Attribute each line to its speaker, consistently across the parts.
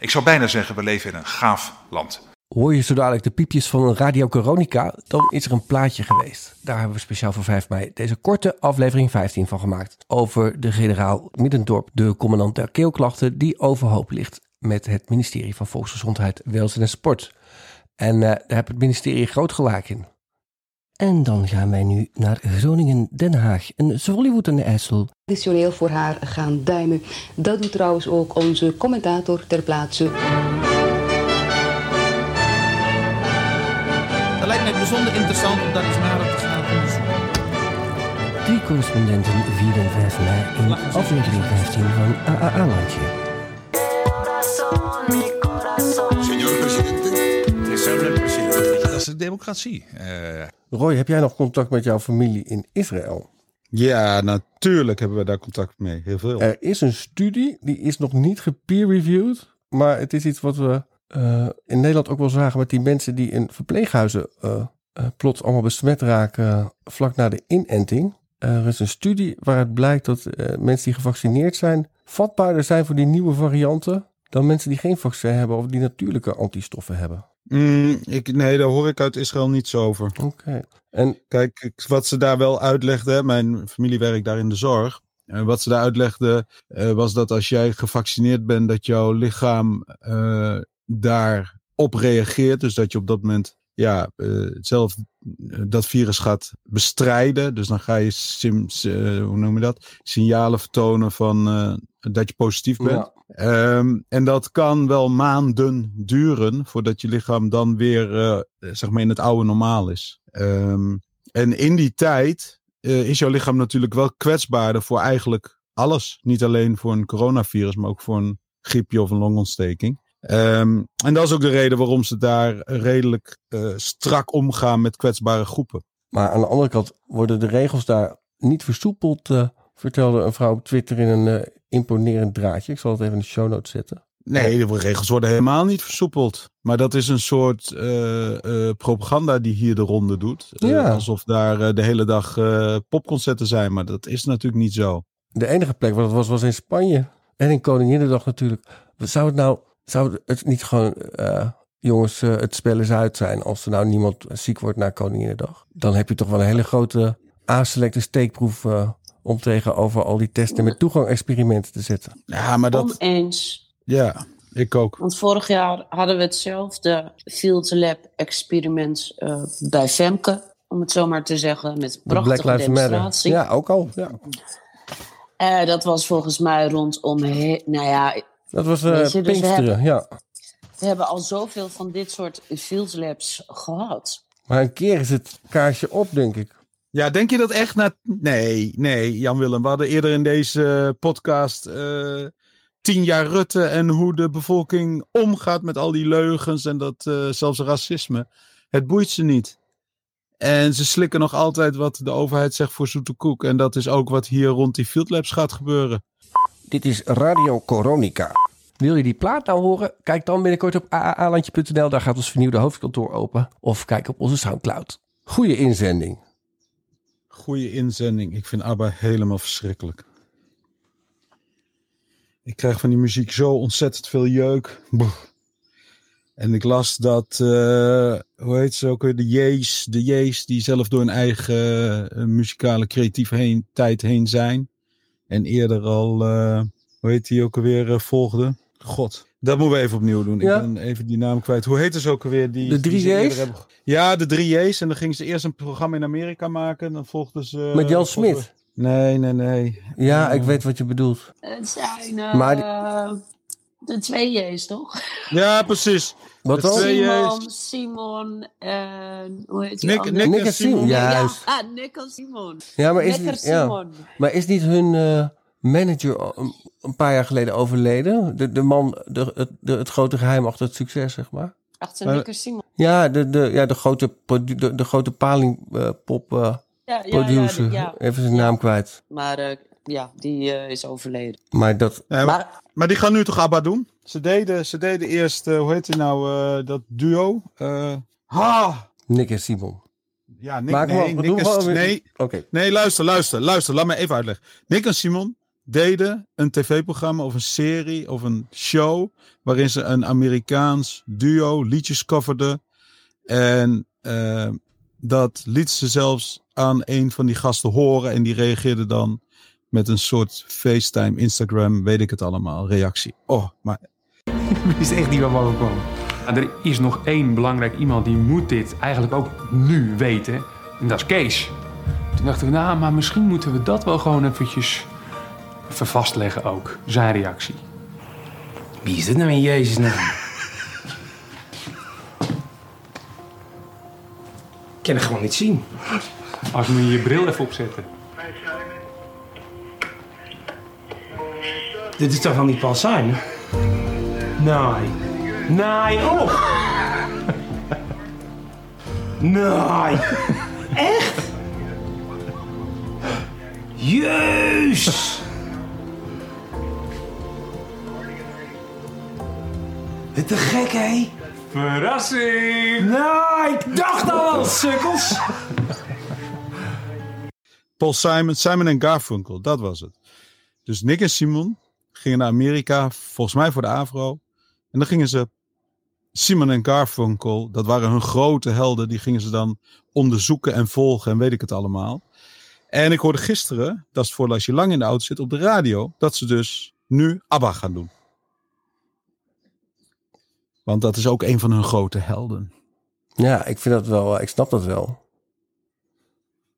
Speaker 1: Ik zou bijna zeggen, we leven in een gaaf land.
Speaker 2: Hoor je zo dadelijk de piepjes van Radio Coronica, dan is er een plaatje geweest. Daar hebben we speciaal voor 5 mei deze korte aflevering 15 van gemaakt. Over de generaal Middendorp, de commandant der keelklachten, die overhoop ligt met het ministerie van Volksgezondheid, Welzijn en Sport. En uh, daar heeft het ministerie groot gelijk in. En dan gaan wij nu naar Groningen-Den Haag en Zollywood en IJssel.
Speaker 3: Traditioneel voor haar gaan duimen. Dat doet trouwens ook onze commentator ter plaatse.
Speaker 4: Dat lijkt me bijzonder interessant om dat eens nader te gaan onderzoeken.
Speaker 2: Drie correspondenten 4 en 5 mei in aflevering 15 van AAA-landje.
Speaker 5: Señor presidente.
Speaker 1: Dat is de democratie. Uh,
Speaker 2: Roy, heb jij nog contact met jouw familie in Israël?
Speaker 5: Ja, natuurlijk hebben we daar contact mee. Heel veel.
Speaker 2: Er is een studie, die is nog niet gepeer-reviewed. Maar het is iets wat we uh, in Nederland ook wel zagen met die mensen die in verpleeghuizen uh, uh, plots allemaal besmet raken vlak na de inenting. Er is een studie waaruit blijkt dat mensen die gevaccineerd zijn vatbaarder zijn voor die nieuwe varianten dan mensen die geen vaccin hebben of die natuurlijke antistoffen hebben.
Speaker 5: Mm, ik, nee, daar hoor ik uit Israël niets over.
Speaker 2: Oké. Okay. En
Speaker 5: kijk, wat ze daar wel uitlegden, mijn familie werkt daar in de zorg. En wat ze daar uitlegden uh, was dat als jij gevaccineerd bent, dat jouw lichaam uh, daarop reageert. Dus dat je op dat moment ja, uh, zelf dat virus gaat bestrijden. Dus dan ga je, hoe noem je dat, signalen vertonen van dat je positief bent. Ja. Um, en dat kan wel maanden duren voordat je lichaam dan weer uh, zeg maar in het oude normaal is. Um, en in die tijd uh, is jouw lichaam natuurlijk wel kwetsbaarder voor eigenlijk alles. Niet alleen voor een coronavirus, maar ook voor een griepje of een longontsteking. Um, en dat is ook de reden waarom ze daar redelijk uh, strak omgaan met kwetsbare groepen.
Speaker 2: Maar aan de andere kant worden de regels daar niet versoepeld, vertelde een vrouw op Twitter in een imponerend draadje. Ik zal het even in de show notes zetten.
Speaker 5: Nee, de regels worden helemaal niet versoepeld. Maar dat is een soort uh, uh, propaganda die hier de ronde doet. Uh,
Speaker 2: Ja.
Speaker 5: Alsof daar de hele dag popconcerten zijn. Maar dat is natuurlijk niet zo.
Speaker 2: De enige plek waar dat was, was in Spanje. En in Koninginnedag natuurlijk. Zou het nou, zou het niet gewoon, jongens, het spel is uit zijn. Als er nou niemand ziek wordt na Koninginnedag. Dan heb je toch wel een hele grote A-selecte steekproef om tegenover al die testen met toegang-experimenten te zetten.
Speaker 5: Ja, maar dat...
Speaker 6: Oneens.
Speaker 5: Ja, ik ook.
Speaker 6: Want vorig jaar hadden we hetzelfde Field Lab experiment uh, bij Femke, om het zo maar te zeggen, met prachtige
Speaker 2: Black Lives
Speaker 6: demonstratie.
Speaker 2: Matter. Ja, ook al. Ja.
Speaker 6: Uh, dat was volgens mij rondom, nou ja...
Speaker 2: Dat was uh,
Speaker 6: dus we
Speaker 2: Pinksteren,
Speaker 6: hebben,
Speaker 2: ja.
Speaker 6: we hebben al zoveel van dit soort Field Labs gehad.
Speaker 2: Maar een keer is het kaarsje op, denk ik.
Speaker 5: Ja, denk je dat echt na... Nee, nee, Jan-Willem. We hadden eerder in deze podcast uh, tien jaar Rutte en hoe de bevolking omgaat met al die leugens en dat uh, zelfs racisme. Het boeit ze niet. En ze slikken nog altijd wat de overheid zegt voor zoete koek. En dat is ook wat hier rond die Field Labs gaat gebeuren.
Speaker 2: Dit is Radio Coronica. Wil je die plaat nou horen? Kijk dan binnenkort op aaalandje.nl. Daar gaat ons vernieuwde hoofdkantoor open. Of kijk op onze Soundcloud. Goeie inzending.
Speaker 5: Goeie inzending. Ik vind ABBA helemaal verschrikkelijk. Ik krijg van die muziek zo ontzettend veel jeuk. En ik las dat, uh, hoe heet ze ook weer, de J's, de J's die zelf door hun eigen uh, muzikale creatieve heen, tijd heen zijn. En eerder al, uh, hoe heet die ook alweer, volgde. God, dat moeten we even opnieuw doen.
Speaker 2: Ja.
Speaker 5: Ik ben even die naam kwijt. Hoe heet ze ook alweer? Die,
Speaker 2: De drie
Speaker 5: die ze eerder
Speaker 2: J's?
Speaker 5: hebben- Ja, de drie J's. En dan gingen ze eerst een programma in Amerika maken. Dan volgden ze...
Speaker 2: Met Jan
Speaker 5: volgden-
Speaker 2: Smit.
Speaker 5: Nee, nee, nee.
Speaker 2: Ja, ik weet wat je bedoelt.
Speaker 6: Het zijn uh,
Speaker 2: Maar
Speaker 6: de twee J's, toch?
Speaker 5: Ja, precies.
Speaker 2: Wat
Speaker 5: De
Speaker 2: dan?
Speaker 6: Simon. Simon en hoe heet die
Speaker 5: Nick? Nick,
Speaker 2: Nick
Speaker 5: en Simon.
Speaker 2: Simon. Ja.
Speaker 6: Ja, Nick en Simon.
Speaker 2: Ja, maar is,
Speaker 6: Lekker
Speaker 2: niet, ja.
Speaker 6: Simon.
Speaker 2: maar is niet hun eh, manager al een, paar jaar geleden overleden? De, de man, de, het, de, het grote geheim achter het succes, zeg maar.
Speaker 6: Achter en Simon.
Speaker 2: Ja, de, de, ja, de grote, produ- de, de grote palingpop eh
Speaker 6: Ja, ja,
Speaker 2: producer.
Speaker 6: Ja, ja.
Speaker 2: Even zijn naam kwijt.
Speaker 6: Maar uh, ja, die uh, is overleden.
Speaker 2: Maar dat...
Speaker 5: Ja, maar,
Speaker 6: Maar
Speaker 5: maar die gaan nu toch ABBA doen? Ze deden, ze deden eerst, uh, hoe heet die nou, uh, dat duo? Uh, ha!
Speaker 2: Nick en Simon.
Speaker 5: Ja, Nick,
Speaker 2: Maak
Speaker 5: nee, en,
Speaker 2: weer-
Speaker 5: nee,
Speaker 2: Oké.
Speaker 5: nee, luister, luister, luister. Laat me even uitleggen. Nick en Simon, deden een tv-programma of een serie of een show waarin ze een Amerikaans duo liedjes coverden. En eh, dat liet ze zelfs aan een van die gasten horen en die reageerde dan met een soort FaceTime, Instagram, weet ik het allemaal, reactie. Oh, maar
Speaker 7: Ik wist echt niet waar we kwamen. Er is nog één belangrijk iemand die moet dit eigenlijk ook nu weten. En dat is Kees. Toen dachten we, nou, maar misschien moeten we dat wel gewoon eventjes even vastleggen ook. Zijn reactie.
Speaker 8: Wie is dit nou in Jezus naam? Ik kan het gewoon niet zien.
Speaker 7: Als moet je je bril even opzetten.
Speaker 8: Dit is toch wel niet Paul Simon? Nee. Nee, oh! Nee. Echt? Jezus! Te gek, hé?
Speaker 7: Verrassing!
Speaker 8: Nee, ik dacht al, sukkels!
Speaker 5: Paul Simon, Simon en Garfunkel, dat was het. Dus Nick en Simon gingen naar Amerika, volgens mij voor de Avro. En dan gingen ze Simon en Garfunkel, dat waren hun grote helden, die gingen ze dan onderzoeken en volgen en weet ik het allemaal. En ik hoorde gisteren, dat is voor als je lang in de auto zit, op de radio, dat ze dus nu ABBA gaan doen. Want dat is ook een van hun grote helden.
Speaker 2: Ja, ik vind dat wel, ik snap dat wel.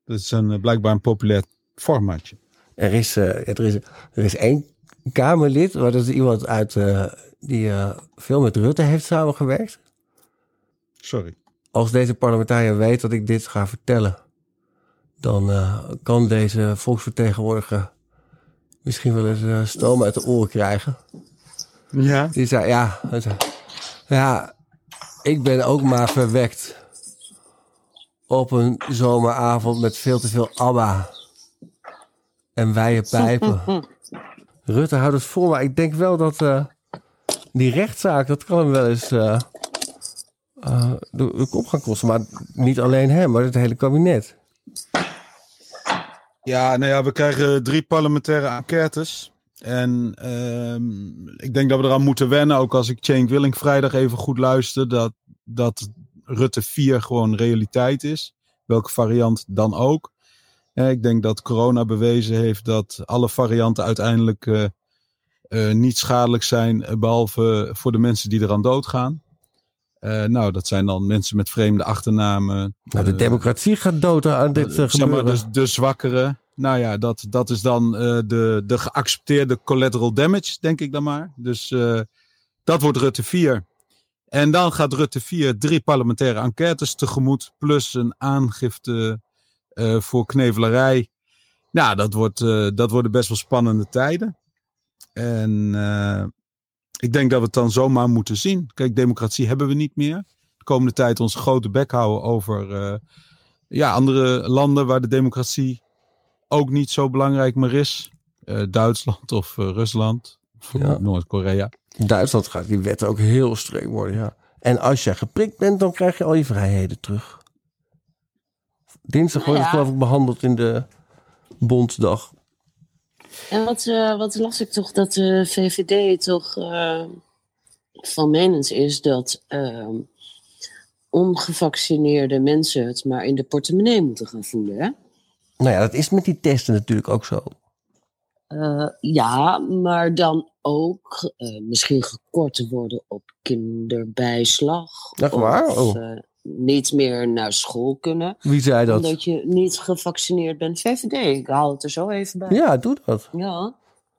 Speaker 5: Dat is een, eh, blijkbaar een populair formatje.
Speaker 2: Er is, eh, er is, er is één Kamerlid, maar dat is iemand uit, eh, die eh, veel met Rutte heeft samengewerkt.
Speaker 5: Sorry.
Speaker 2: Als deze parlementariër weet dat ik dit ga vertellen, dan eh, kan deze volksvertegenwoordiger misschien wel eens stoom uit de oren krijgen.
Speaker 5: Ja.
Speaker 2: Die zei, ja, hij zei, ja, ik ben ook maar verwekt op een zomeravond met veel te veel ABBA en wijde pijpen. Rutte houdt het vol, maar ik denk wel dat eh, die rechtszaak, dat kan hem wel eens eh, eh, de, de kop gaan kosten. Maar niet alleen hem, maar het hele kabinet.
Speaker 5: Ja, nou ja, we krijgen drie parlementaire enquêtes. En ehm, ik denk dat we eraan moeten wennen, ook als ik Cenk Willing vrijdag even goed luister, dat, dat Rutte 4 gewoon realiteit is. Welke variant dan ook. Ja, ik denk dat corona bewezen heeft dat alle varianten uiteindelijk eh, eh, niet schadelijk zijn, eh, behalve voor de mensen die eraan doodgaan. Eh, nou, dat zijn dan mensen met vreemde achternamen.
Speaker 2: Nou, de
Speaker 5: eh,
Speaker 2: democratie gaat dood aan dit eh,
Speaker 5: zeg maar,
Speaker 2: gebeuren.
Speaker 5: de zwakkere. Nou ja, dat, dat is dan eh, de, de geaccepteerde collateral damage, denk ik dan maar. Dus eh, dat wordt Rutte 4. En dan gaat Rutte 4 drie parlementaire enquêtes tegemoet, plus een aangifte eh, voor knevelarij. Nou, dat, wordt, dat worden best wel spannende tijden. En ik denk dat we het dan zomaar moeten zien. Kijk, democratie hebben we niet meer. De komende tijd ons grote bek houden over ja, andere landen waar de democratie ook niet zo belangrijk meer is. Eh, Duitsland of eh, Rusland. Of
Speaker 2: Ja.
Speaker 5: Noord-Korea.
Speaker 2: Duitsland gaat die wet ook heel streng worden, ja. En als je geprikt bent, dan krijg je al je vrijheden terug. Dinsdag wordt het
Speaker 6: Nou ja.
Speaker 2: geloof ik behandeld in de Bondsdag.
Speaker 6: En wat, eh, wat las ik toch dat de VVD toch eh, van menens is dat eh, ongevaccineerde mensen het maar in de portemonnee moeten gaan voelen. Hè?
Speaker 2: Nou ja, dat is met die testen natuurlijk ook zo.
Speaker 6: Eh, ja, maar dan ook eh, misschien gekort te worden op kinderbijslag.
Speaker 2: Echt waar?
Speaker 6: Of
Speaker 2: Oh.
Speaker 6: eh, niet meer naar school kunnen.
Speaker 2: Wie zei dat?
Speaker 6: Omdat je niet gevaccineerd bent. VVD, ik haal het er zo even bij.
Speaker 2: Ja, doe dat.
Speaker 6: Ja.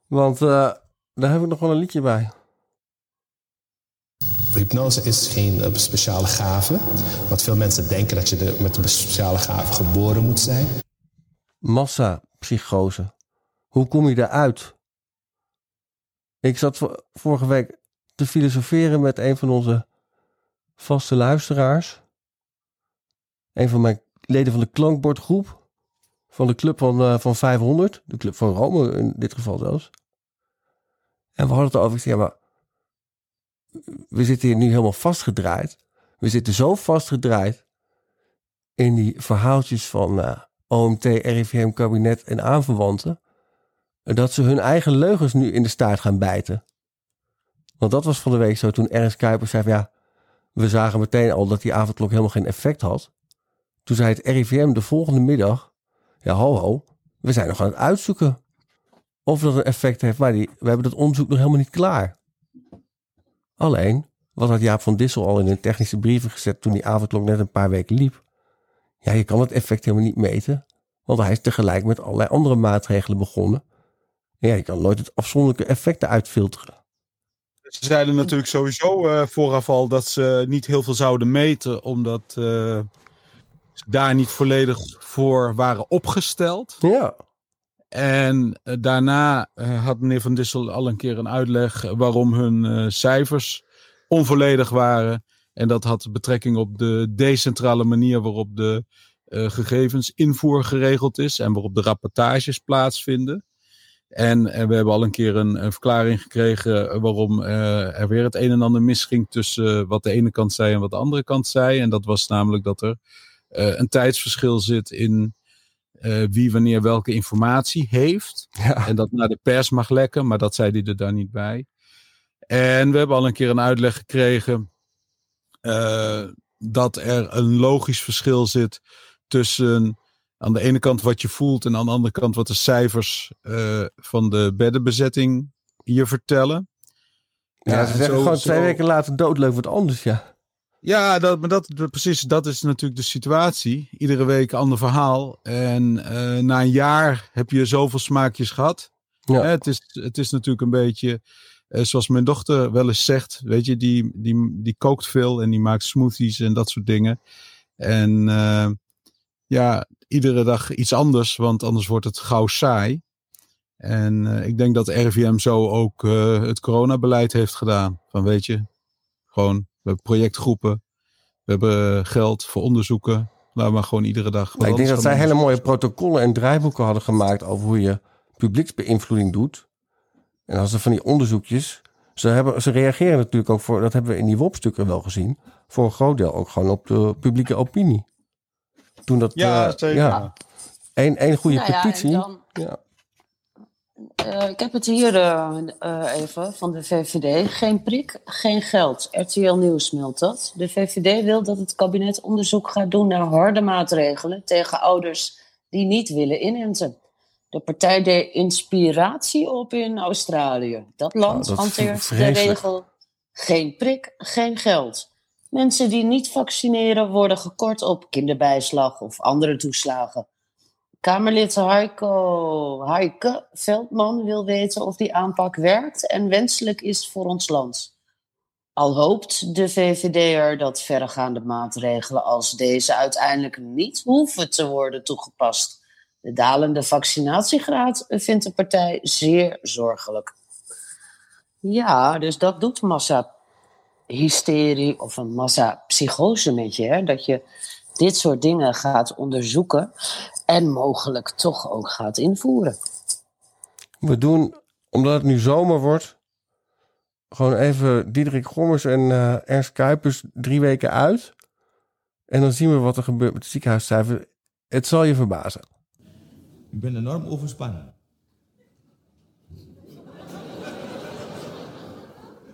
Speaker 2: Want eh, daar heb ik nog wel een liedje bij.
Speaker 9: Hypnose is geen speciale gave. Want veel mensen denken dat je er met een speciale gave geboren moet zijn.
Speaker 2: Massapsychose. Hoe kom je daaruit? Ik zat vo- vorige week te filosoferen met een van onze vaste luisteraars. Een van mijn leden van de klankbordgroep. Van de club van, eh, van 500. De club van Rome in dit geval zelfs. En we hadden het over. ik Ja, maar we zitten hier nu helemaal vastgedraaid. We zitten zo vastgedraaid in die verhaaltjes van eh, OMT, RIVM, kabinet en aanverwanten. dat ze hun eigen leugens nu in de staart gaan bijten. Want dat was van de week zo toen Ernst Kuipers zei ja, we zagen meteen al dat die avondklok helemaal geen effect had. Toen zei het RIVM de volgende middag, ja ho ho, we zijn nog aan het uitzoeken of dat een effect heeft. Maar die, we hebben dat onderzoek nog helemaal niet klaar. Alleen, wat had Jaap van Dissel al in een technische brieven gezet toen die avondklok net een paar weken liep. Ja, je kan het effect helemaal niet meten, want hij is tegelijk met allerlei andere maatregelen begonnen. En ja, je kan nooit het afzonderlijke effecten uitfilteren.
Speaker 5: Ze zeiden natuurlijk sowieso eh, vooraf al dat ze niet heel veel zouden meten, omdat eh, ze daar niet volledig voor waren opgesteld.
Speaker 2: Ja.
Speaker 5: En eh, daarna had meneer Van Dissel al een keer een uitleg waarom hun cijfers onvolledig waren. En dat had betrekking op de decentrale manier waarop de eh, gegevensinvoer geregeld is en waarop de rapportages plaatsvinden. En, en we hebben al een keer een, een verklaring gekregen waarom eh, er weer het een en ander misging tussen wat de ene kant zei en wat de andere kant zei. En dat was namelijk dat er eh, een tijdsverschil zit in eh, wie wanneer welke informatie heeft. En dat naar de pers mag lekken, maar dat zei hij er dan niet bij. En we hebben al een keer een uitleg gekregen eh, dat er een logisch verschil zit tussen aan de ene kant wat je voelt en aan de andere kant wat de cijfers eh, van de beddenbezetting je vertellen.
Speaker 2: Ja, ze
Speaker 5: en
Speaker 2: zeggen gewoon twee weken later doodleuk wat anders, ja.
Speaker 5: ja, dat, maar dat, precies, dat is natuurlijk de situatie. Iedere week een ander verhaal. En eh, na een jaar heb je zoveel smaakjes gehad.
Speaker 2: Ja.
Speaker 5: Hè, het, is, het is natuurlijk een beetje, zoals mijn dochter wel eens zegt, weet je, die, die, die kookt veel en die maakt smoothies en dat soort dingen. En eh, ja, iedere dag iets anders, want anders wordt het gauw saai. En eh, ik denk dat RIVM zo ook eh, het coronabeleid heeft gedaan. Van weet je, gewoon, we hebben projectgroepen, we hebben geld voor onderzoeken. Laten we maar gewoon iedere dag.
Speaker 2: Maar ik denk dat zij hele mooie protocollen en draaiboeken hadden gemaakt over hoe je publieksbeïnvloeding doet. En als er van die onderzoekjes. Ze, hebben, ze reageren natuurlijk ook voor, dat hebben we in die WOP-stukken wel gezien, voor een groot deel ook gewoon op de publieke opinie. Toen dat.
Speaker 5: Ja,
Speaker 2: eh,
Speaker 5: zeker.
Speaker 2: Ja, een, een goede
Speaker 6: Nou ja,
Speaker 2: petitie.
Speaker 6: dan-
Speaker 2: Ja.
Speaker 6: Eh, ik heb het hier eh, eh, even van de VVD. Geen prik, geen geld. RTL Nieuws meldt dat. De VVD wil dat het kabinet onderzoek gaat doen naar harde maatregelen tegen ouders die niet willen inenten. De partij deed inspiratie op in Australië. Dat land
Speaker 2: dat is
Speaker 6: hanteert de regel geen prik, geen geld. Mensen die niet vaccineren worden gekort op kinderbijslag of andere toeslagen. Kamerlid Heiko Heike Veldman wil weten of die aanpak werkt en wenselijk is voor ons land. Al hoopt de VVD'er dat verregaande maatregelen als deze uiteindelijk niet hoeven te worden toegepast. De dalende vaccinatiegraad vindt de partij zeer zorgelijk. Ja, dus dat doet massa-hysterie of een massa-psychose met je. Hè? Dat je dit soort dingen gaat onderzoeken en mogelijk toch ook gaat invoeren.
Speaker 2: We doen, omdat het nu zomer wordt, gewoon even Diederik Gommers en eh, Ernst Kuipers drie weken uit. En dan zien we wat er gebeurt met de ziekenhuiscijfer. Het zal je verbazen.
Speaker 4: Ik ben enorm overspannen.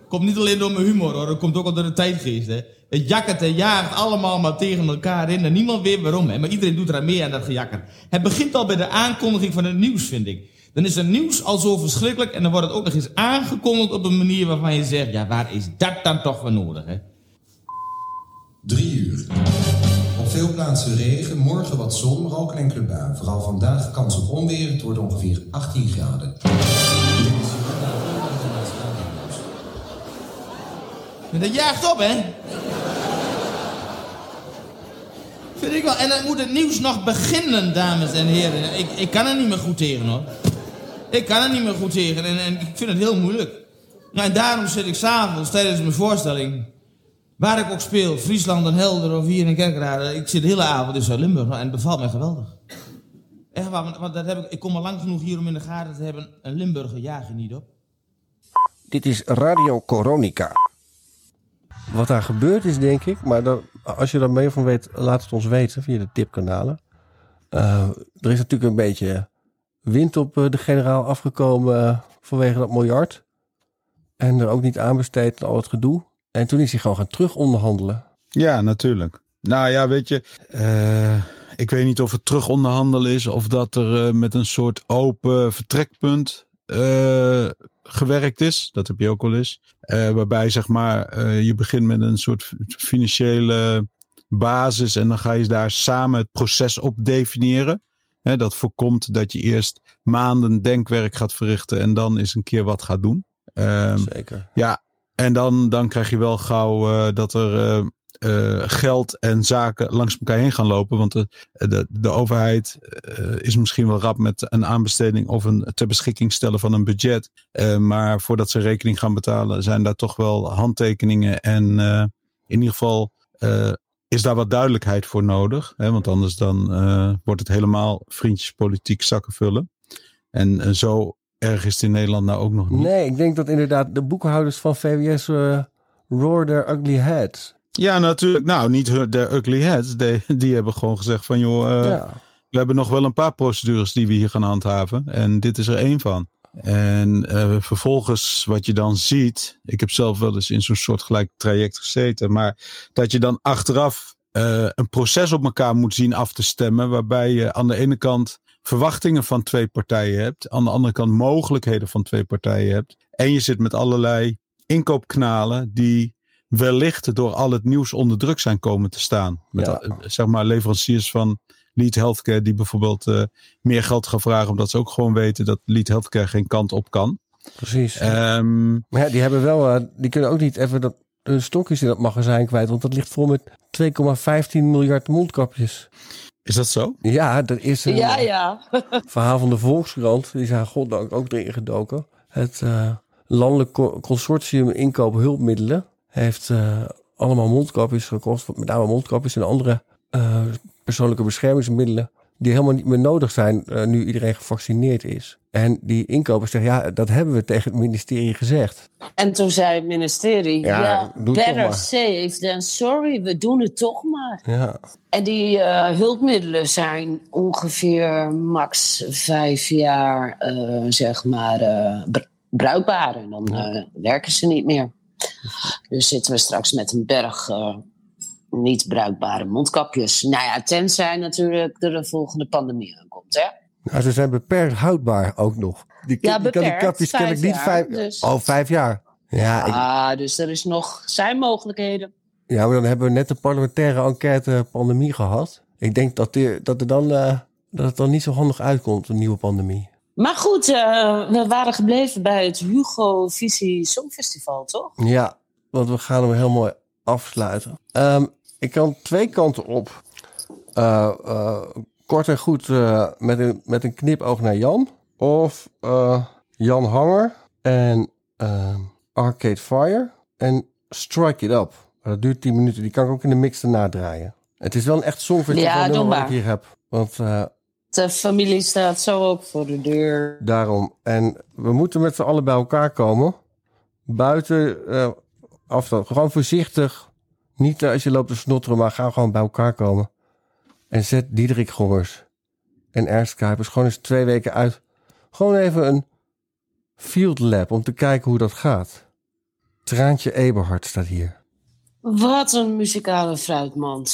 Speaker 4: Komt niet alleen door mijn humor hoor, dat komt ook al door de tijdgeest. Hè. Het jakkert en jaagt allemaal maar tegen elkaar in en niemand weet waarom. Hè. Maar iedereen doet er mee aan dat gejakker. Het begint al bij de aankondiging van het nieuws, vind ik. Dan is het nieuws al zo verschrikkelijk en dan wordt het ook nog eens aangekondigd op een manier waarvan je zegt, ja waar is dat dan toch voor nodig hè?
Speaker 10: Drie uur. Veel plaatsen regen, morgen wat zon, maar ook een enkele bui. Vooral vandaag kans op onweer, het wordt ongeveer 18 graden.
Speaker 4: Maar dat jaagt op, hè? Vind ik wel. En dan moet het nieuws nog beginnen, dames en heren. Ik, ik kan er niet meer goed tegen, hoor. Ik kan er niet meer goed tegen en, en ik vind het heel moeilijk. Nou, en daarom zit ik s'avonds tijdens mijn voorstelling... waar ik ook speel, Friesland en Helder of hier in Kerkrade... ik zit de hele avond in Zuid-Limburg en het bevalt mij geweldig. Echt waar, want, dat heb ik, ik kom al lang genoeg hier om in de gaten te hebben... een Limburger jaag je niet op.
Speaker 2: Dit is Radio Coronica. Wat daar gebeurd is, denk ik, maar als je daar meer van weet, laat het ons weten via de tipkanalen. Eh, er is natuurlijk een beetje wind op eh, de generaal afgekomen eh, vanwege dat miljard. En er ook niet aanbesteed al het gedoe. En toen is hij gewoon gaan terug onderhandelen.
Speaker 5: Ja, natuurlijk. Nou ja, weet je, eh, ik weet niet of het terug onderhandelen is of dat er eh, met een soort open vertrekpunt eh, gewerkt is. Dat heb je ook wel eens. Waarbij zeg maar, je begint met een soort financiële basis en dan ga je daar samen het proces op definiëren. Dat voorkomt dat je eerst maanden denkwerk gaat verrichten en dan eens een keer wat gaat doen. Ehm,
Speaker 2: Zeker.
Speaker 5: ja, en dan, dan krijg je wel gauw eh, dat er eh, eh, geld en zaken langs elkaar heen gaan lopen. Want de, de, de overheid is misschien wel rap met een aanbesteding of een ter beschikking stellen van een budget. Maar voordat ze rekening gaan betalen, zijn daar toch wel handtekeningen. En in ieder geval is daar wat duidelijkheid voor nodig. Hè? Want anders dan wordt het helemaal vriendjespolitiek zakken vullen. En zo erg is het in Nederland nou ook nog niet.
Speaker 2: Nee, ik denk dat inderdaad de boekhouders van VWS eh roar their ugly heads.
Speaker 5: Ja, natuurlijk. Nou, niet de ugly heads. Die, die hebben gewoon gezegd van, joh, eh,
Speaker 2: Ja.
Speaker 5: we hebben nog wel een paar procedures die we hier gaan handhaven. En dit is er één van. En eh, vervolgens wat je dan ziet, ik heb zelf wel eens in zo'n soortgelijk traject gezeten, maar dat je dan achteraf een proces op elkaar moet zien af te stemmen, waarbij je aan de ene kant verwachtingen van twee partijen hebt, aan de andere kant mogelijkheden van twee partijen hebt. En je zit met allerlei inkoopknalen die wellicht door al het nieuws onder druk zijn komen te staan. Met
Speaker 2: Ja.
Speaker 5: eh, zeg maar leveranciers van Lead Healthcare die bijvoorbeeld eh, meer geld gaan vragen omdat ze ook gewoon weten dat Lead Healthcare geen kant op kan.
Speaker 2: Precies.
Speaker 5: Ehm,
Speaker 2: Maar ja, die hebben wel, eh, die kunnen ook niet even dat, hun stokjes in dat magazijn kwijt. Want dat ligt vol met 2,15 miljard mondkapjes.
Speaker 5: Is dat zo?
Speaker 2: Ja, dat is een
Speaker 6: Ja,
Speaker 2: eh,
Speaker 6: ja.
Speaker 2: verhaal van de Volkskrant. Die zijn goddank ook erin gedoken. Het eh, Landelijk Co- Consortium Inkoop Hulpmiddelen heeft eh, allemaal mondkapjes gekost. Met name mondkapjes en andere eh, persoonlijke beschermingsmiddelen. Die helemaal niet meer nodig zijn eh, nu iedereen gevaccineerd is. En die inkopers zeggen, ja, dat hebben we tegen het ministerie gezegd.
Speaker 6: En toen zei het ministerie,
Speaker 2: Ja,
Speaker 6: ja, better safe than sorry, we doen het toch maar.
Speaker 2: Ja,
Speaker 6: En die eh, hulpmiddelen zijn ongeveer max vijf jaar, eh, zeg maar, br- bruikbaar. En dan werken ze niet meer. Dus zitten we straks met een berg niet bruikbare mondkapjes. Nou ja, tenzij natuurlijk er een volgende pandemie aankomt, hè?
Speaker 2: nou, ze zijn beperkt houdbaar ook nog. Die,
Speaker 6: Ja,
Speaker 2: die, die kapjes ken ik niet
Speaker 6: jaar,
Speaker 2: vijf...
Speaker 6: dus.
Speaker 2: Oh, vijf jaar. Ja, ik,
Speaker 6: Ah, dus er is nog, zijn mogelijkheden.
Speaker 2: Ja, maar dan hebben we net de parlementaire enquête pandemie gehad. Ik denk dat, die, dat, er dan, eh, dat het dan niet zo handig uitkomt, een nieuwe pandemie.
Speaker 6: Maar goed, eh, we waren gebleven bij het Hugo Visie Songfestival, toch?
Speaker 2: Ja, want we gaan hem heel mooi afsluiten. Ehm, ik kan twee kanten op. Eh, eh, kort en goed eh, met, een, met een knipoog naar Jan. Of Jan Hanger en Arcade Fire en Strike It Up. Dat duurt 10 minuten. Die kan ik ook in de mix erna draaien. Het is wel een echt songfestival
Speaker 6: Ja, doe
Speaker 2: nummer wat ik hier heb. Want
Speaker 6: De familie staat zo ook voor de deur.
Speaker 2: Daarom. En we moeten met z'n allen bij elkaar komen. Buiten eh, afstand. Gewoon voorzichtig. Niet eh, als je loopt te snotteren, maar ga gewoon bij elkaar komen. En zet Diederik Gongers en Ernst Kuipers gewoon eens twee weken uit. Gewoon even een field lab om te kijken hoe dat gaat. Traantje Eberhard staat hier.
Speaker 6: Wat een muzikale fruitmand.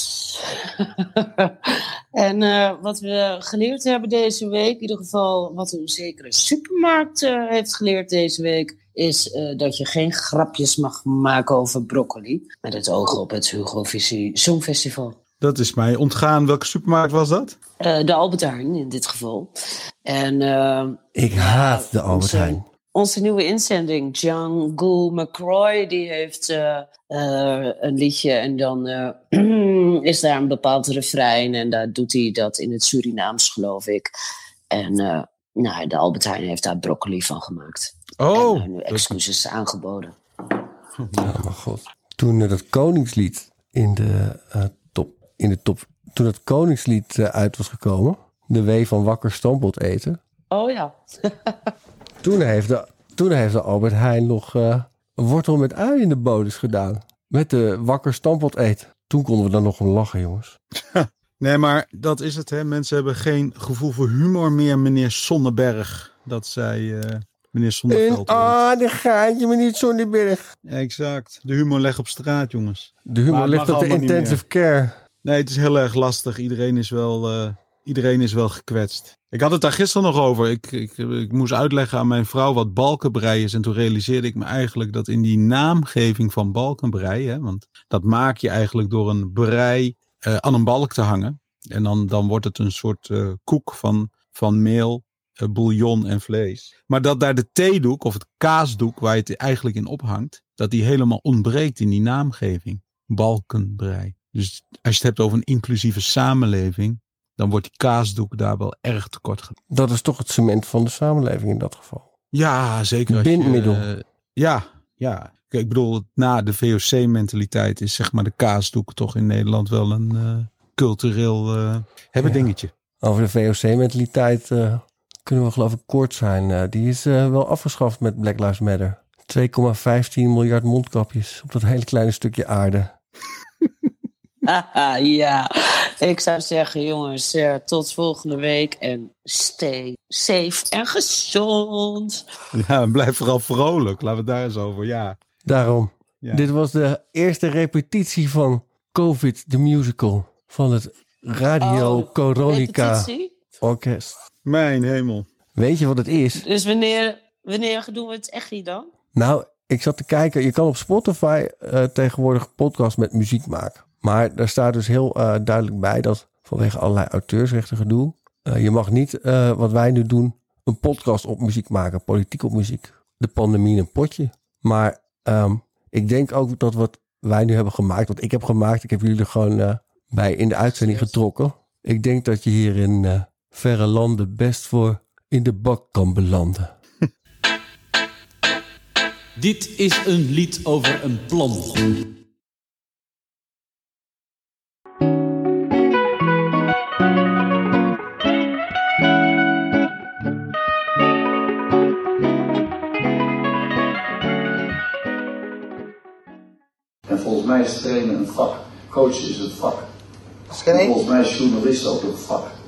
Speaker 6: en eh, wat we geleerd hebben deze week, in ieder geval wat een zekere supermarkt eh, heeft geleerd deze week, is eh, dat je geen grapjes mag maken over broccoli. Met het oog op het Hugo Visie Songfestival.
Speaker 5: Dat is mij ontgaan. Welke supermarkt was dat?
Speaker 6: Eh, de Albert Heijn in dit geval. En eh,
Speaker 2: Ik haat de Albert
Speaker 6: onze-
Speaker 2: Heijn.
Speaker 6: onze nieuwe inzending, Jungle McCroy, die heeft een liedje en dan eh, is daar een bepaald refrein en daar doet hij dat in het Surinaams, geloof ik. En eh, nou, de Albert Heijn heeft daar broccoli van gemaakt.
Speaker 5: Oh,
Speaker 6: en nu excuses aangeboden.
Speaker 2: Ja, maar god. Toen eh, dat Koningslied in de, eh, top, in de top. Toen het Koningslied eh, uit was gekomen. De W van wakker stamppot eten.
Speaker 6: Oh ja.
Speaker 2: Toen heeft de, toen heeft de Albert Heijn nog een wortel met ui in de bodem gedaan. Met de wakker stamppot eten. Toen konden we dan nog om lachen, jongens.
Speaker 5: Nee, maar dat is het. Hè. Mensen hebben geen gevoel voor humor meer, meneer Sonneberg. Dat zei eh, meneer Sonneveld.
Speaker 2: aardigheidje, meneer Zonneberg.
Speaker 5: Exact. De humor legt op straat, jongens.
Speaker 2: De humor ligt op de intensive care.
Speaker 5: Nee, het is heel erg lastig. Iedereen is wel, eh, iedereen is wel gekwetst. Ik had het daar gisteren nog over. Ik, ik, ik moest uitleggen aan mijn vrouw wat balkenbrei is. En toen realiseerde ik me eigenlijk dat in die naamgeving van balkenbrei... Hè, want dat maak je eigenlijk door een brei eh, aan een balk te hangen. En dan, dan wordt het een soort eh, koek van, van meel, bouillon en vlees. Maar dat daar de theedoek of het kaasdoek waar je het eigenlijk in ophangt... dat die helemaal ontbreekt in die naamgeving. Balkenbrei. Dus als je het hebt over een inclusieve samenleving, dan wordt die kaasdoek daar wel erg tekort gedaan.
Speaker 2: Dat is toch het cement van de samenleving in dat geval.
Speaker 5: Ja, zeker.
Speaker 2: Bindmiddel.
Speaker 5: Eh, ja, ja. Kijk, ik bedoel, na de VOC-mentaliteit is zeg maar de kaasdoek toch in Nederland wel een eh, cultureel eh hebben
Speaker 2: Ja.
Speaker 5: dingetje.
Speaker 2: Over de VOC-mentaliteit eh, kunnen we geloof ik kort zijn. Eh, die is eh, wel afgeschaft met Black Lives Matter. 2,15 miljard mondkapjes op dat hele kleine stukje aarde.
Speaker 6: Ja, ik zou zeggen, jongens, eh, tot volgende week en stay safe en gezond.
Speaker 5: Ja, en blijf vooral vrolijk. Laten we het daar eens over. Ja.
Speaker 2: Daarom.
Speaker 5: Ja.
Speaker 2: Dit was de eerste repetitie van COVID the Musical. Van het Radio
Speaker 6: Oh,
Speaker 2: Coronica
Speaker 6: repetitie?
Speaker 2: Orkest.
Speaker 5: Mijn hemel.
Speaker 2: Weet je wat het is?
Speaker 6: Dus wanneer, wanneer doen we het echt niet dan?
Speaker 2: Nou, ik zat te kijken. Je kan op Spotify eh, tegenwoordig podcast met muziek maken. Maar daar staat dus heel eh, duidelijk bij dat vanwege allerlei auteursrechten gedoe. eh, je mag niet, eh, wat wij nu doen, een podcast op muziek maken. Politiek op muziek. De pandemie in een potje. Maar ehm, ik denk ook dat wat wij nu hebben gemaakt, wat ik heb gemaakt, ik heb jullie er gewoon eh, bij in de uitzending getrokken. Ik denk dat je hier in eh, verre landen best voor in de bak kan belanden.
Speaker 11: Dit is een lied over een plan.
Speaker 12: En volgens mij is trainen een vak. Coachen is een vak. En volgens mij is journalist ook een vak.